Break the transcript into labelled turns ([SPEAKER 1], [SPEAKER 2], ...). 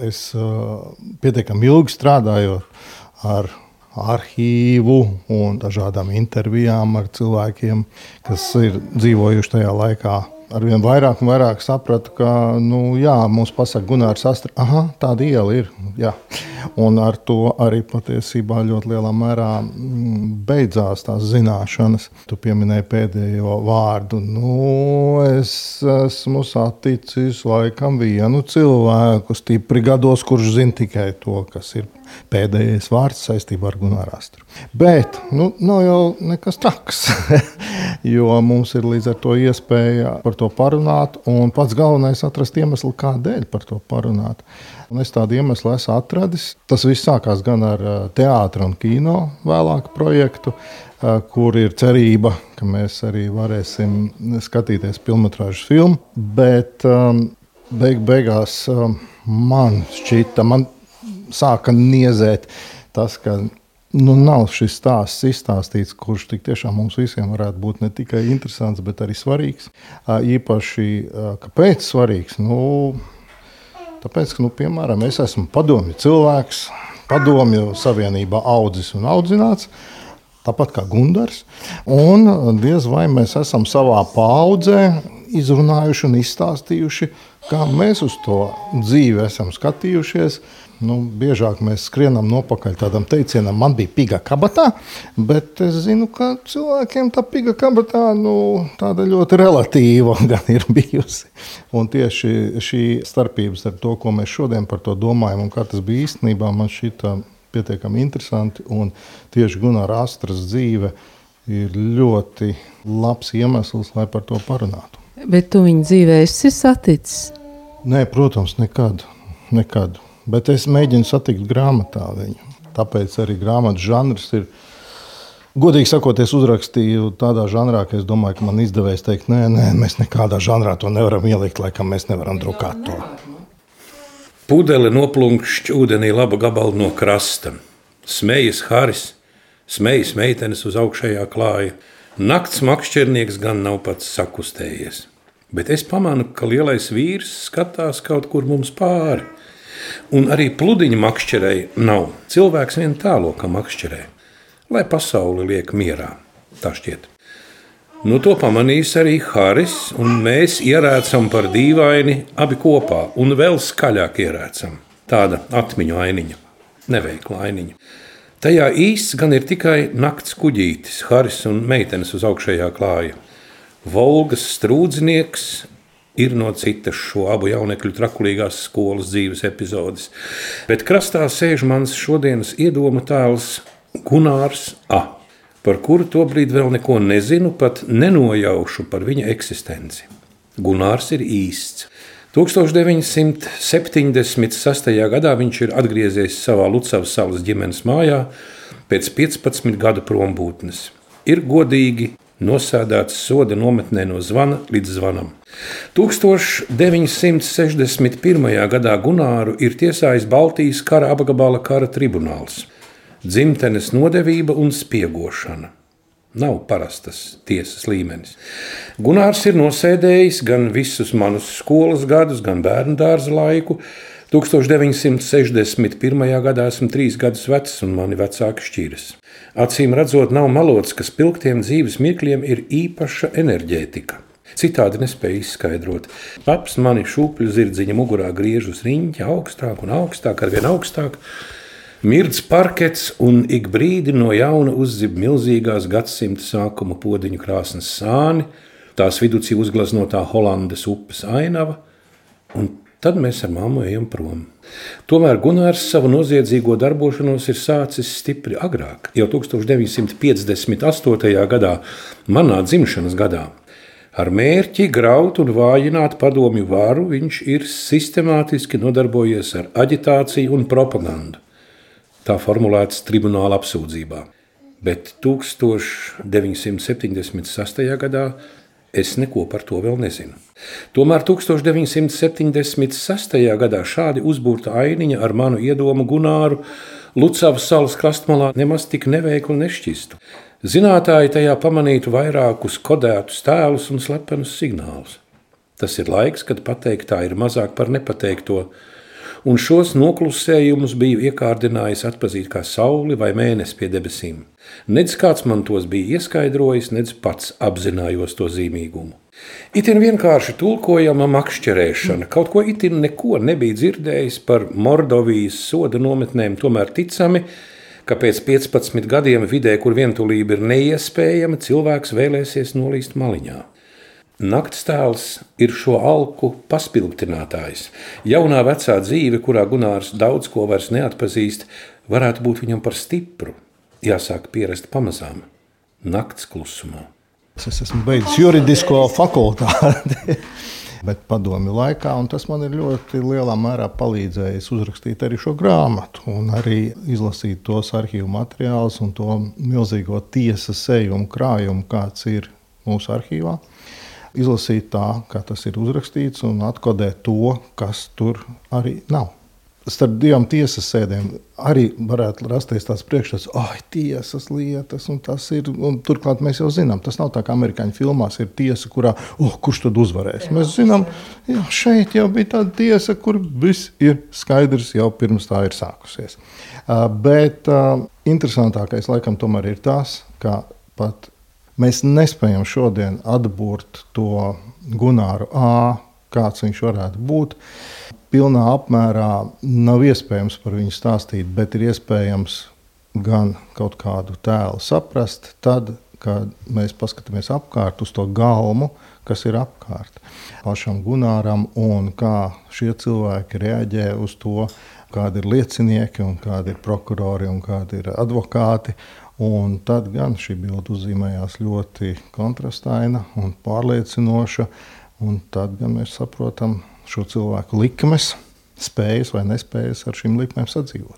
[SPEAKER 1] Es pietiekami ilgi strādāju ar arhīvu un dažādām intervijām ar cilvēkiem, kas ir dzīvojuši tajā laikā arvien vairāk un vairāk sapratu, ka nu, jā, mums pasaka Gunārs Astra, aha, tāda iela ir. Jā. Un ar to arī patiesībā ļoti lielā mērā mm, beidzās tās zināšanas. Tu pieminēji pēdējo vārdu. Nu, es esmu saticis laikam vienu cilvēku stipri gados, kurš zina tikai to, kas ir pēdējais vārds saistībā ar Gunāru Astru. Bet nu, nav jau nekas traks, jo mums ir līdz ar to iespēja par to parunāt, un pats galvenais atrast iemeslu, kādēļ par to parunāt. Un es tādu iemeslu esmu atradis. Tas viss sākās gan ar teātru un kino vēlāku projektu, kur ir cerība, ka mēs arī varēsim skatīties filmu. Bet beig beigās man šķita, man sāka niezēt tas, ka nu, nav šis stāsts izstāstīts, kurš tiešām mums visiem varētu būt ne tikai interesants, bet arī svarīgs. Īpaši, kāpēc svarīgs? Nu, tāpēc, ka, nu, piemēram, es esmu padomju cilvēks, padomju savienībā audzis un audzināts. Tāpat kā Gunārs. Un diez vai mēs esam savā paudzē izrunājuši un izstāstījuši, kā mēs uz to dzīvi esam skatījušies, Nu, biežāk mēs skrienam nopakaļ tādam teicienam, man bija piga kabatā, bet es zinu, ka cilvēkiem tā piga kabatā nu, tāda ļoti relatīva gan ir bijusi. Un tieši šī starpība starp to, ko mēs šodien par to domājam un kā tas bija īstenībā, man šķita pietiekami interesanti. Un tieši Gunārs Astras dzīve ir ļoti labs iemesls, lai par to parunātu.
[SPEAKER 2] Bet tu viņa dzīvē esi saticis?
[SPEAKER 1] Nē, protams, nekad. nekad bet es mēģinu satikt grāmatā viņu. Tāpēc arī grāmatas žanrs ir. Godīgi sakot, es uzrakstīju tādā žanrā, ka es domāju, ka man izdevās teikt, nē, nē, mēs nekādā žanrā to nevaram ielikt, laikam mēs nevaram drukāt to.
[SPEAKER 3] Pudele noplunkšķi ūdenī laba gabala no krasta. Smējas Haris, smējas meitenes uz augšējā klāja. Nakts makšķernieks gan nav pats sakustējies. Bet es pamanu, ka lielais vīrs skatās kaut kur mums pāri. Un arī pludiņa makšķerei nav. Cilvēks vien tālo, ka makšķerē, lai pasauli liek mierā. Tā šķiet. Nu, to pamanīs arī Haris, un mēs ierēcam par dīvaini abi kopā, un vēl skaļāk ierēcam. Tāda atmiņu ainiņa, neveikla ainiņa. Tajā īsts gan ir tikai nakts kuģītis, Haris un meitenes uz augšējā klāja. Volgas strūdznieks ir no citas šo abu jaunekļu trakulīgās skolas dzīves epizodes. Bet krastā sēž mans šodienas iedoma tēls Gunārs A., par kuru tobrīd vēl neko nezinu, pat nenojaušu par viņa eksistenci. Gunārs ir īsts. 1976. gadā viņš ir atgriezies savā Lucavas salas ģimenes mājā pēc 15 gadu prombūtnes. Ir godīgi nosēdēts soda nometnē no zvana līdz zvanam. 1961. gadā Gunāru ir tiesājis Baltijas kara apgabala kara tribunāls. Dzimtenes nodevība un spiegošana. Nav parastas tiesas līmenis. Gunārs ir nosēdējis gan visus manus skolas gadus, gan bērnu dārza laiku. 1961. gadā esmu trīs gadus vecs, un mani vecāki šķīras. Acīm redzot, nav malots, ka spilgtiem dzīves mirkļiem ir īpaša enerģētika. Citādi nespēju izskaidrot. Paps mani šūpļu zirdziņa mugurā griež uz riņķa augstāk un augstāk, arvien augstāk. Mirdz parkets un ik brīdi no jauna uzzib milzīgās gadsimta sākuma podziņu krāsnes sāni, tās vidū uzgleznotā Holandas upes ainava, un tad mēs ar mammu ejam prom. Tomēr Gunārs savu noziedzīgo darbošanos ir sācis stipri agrāk, jau 1958. gadā, manā dzimšanas gadā. Ar mērķi graut un vājināt padomju varu viņš ir sistemātiski nodarbojies ar aģitāciju un propagandu. Tā formulēts tribunāla apsūdzībā. Bet 1976. gadā es neko par to vēl nezinu. Tomēr 1976. gadā šādi uzbūrta ainiņa ar manu iedomu Gunāru Lucavas salas krastmalā nemaz tik neveikli nešķistu. Zinātāji tajā pamanītu vairākus kodētus tēlus un slepenus signālus. Tas ir laiks, kad pateiktā ir mazāk par nepateikto, un šos noklusējumus biju iekārdinājis atpazīt kā sauli vai mēnesi pie debesīm. Nedz kāds man tos bija ieskaidrojis, nedz pats apzinājos to zīmīgumu. Itin vienkārši tulkojama makšķerēšana, kaut ko itin neko nebija dzirdējis par Mordovijas soda nometnēm, tomēr ticami, ka pēc 15 gadiem vidē, kur vientulība ir neiespējama, cilvēks vēlēsies nolīst maliņā. Nakts tēls ir šo alku paspildinātājs. Jaunā vecā dzīve, kurā Gunārs daudz ko vairs neatpazīst, varētu būt viņam par stipru. Jāsāk pierast pamazām, nakts klusumā.
[SPEAKER 1] Es esmu beidzis juridisko fakultāti. Bet padomju laikā, un tas man ir ļoti lielā mērā palīdzējis uzrakstīt arī šo grāmatu, un arī izlasīt tos arhīvu materiālus un to milzīgo tiesas ejumu krājumu, kāds ir mūsu arhīvā. Izlasīt tā, kā tas ir uzrakstīts, un atkodēt to, kas tur arī nav starp divām tiesas sēdēm arī varētu rasties tāds priekšstats, ah, tiesas lietas, un tas ir. Un turklāt mēs jau zinām, tas nav tā kā amerikāņu filmās ir tiesa, kurā, oh, kurš tad uzvarēs. Mēs zinām, jā, šeit jau bija tāda tiesa, kur viss ir skaidrs jau pirms tā ir sākusies. Uh, bet uh, interesantākais laikam tomēr ir tas, ka pat mēs nespējam šodien atbūrt to Gunāru A, kāds viņš varētu būt. Pilnā apmērā nav iespējams par viņu stāstīt, bet ir iespējams gan kaut kādu tēlu saprast, tad, kad mēs paskatāmies apkārt uz to galmu, kas ir apkārt pašam Gunāram un kā šie cilvēki reaģē uz to, kādi ir liecinieki, kādi ir prokurori un kādi ir advokāti. Un tad gan šī bilde uzzīmējās ļoti kontrastaina un pārliecinoša. Un tad gan mēs saprotam, šo cilvēku likmes, spējas vai nespējas ar šīm likmēm sadzīvot.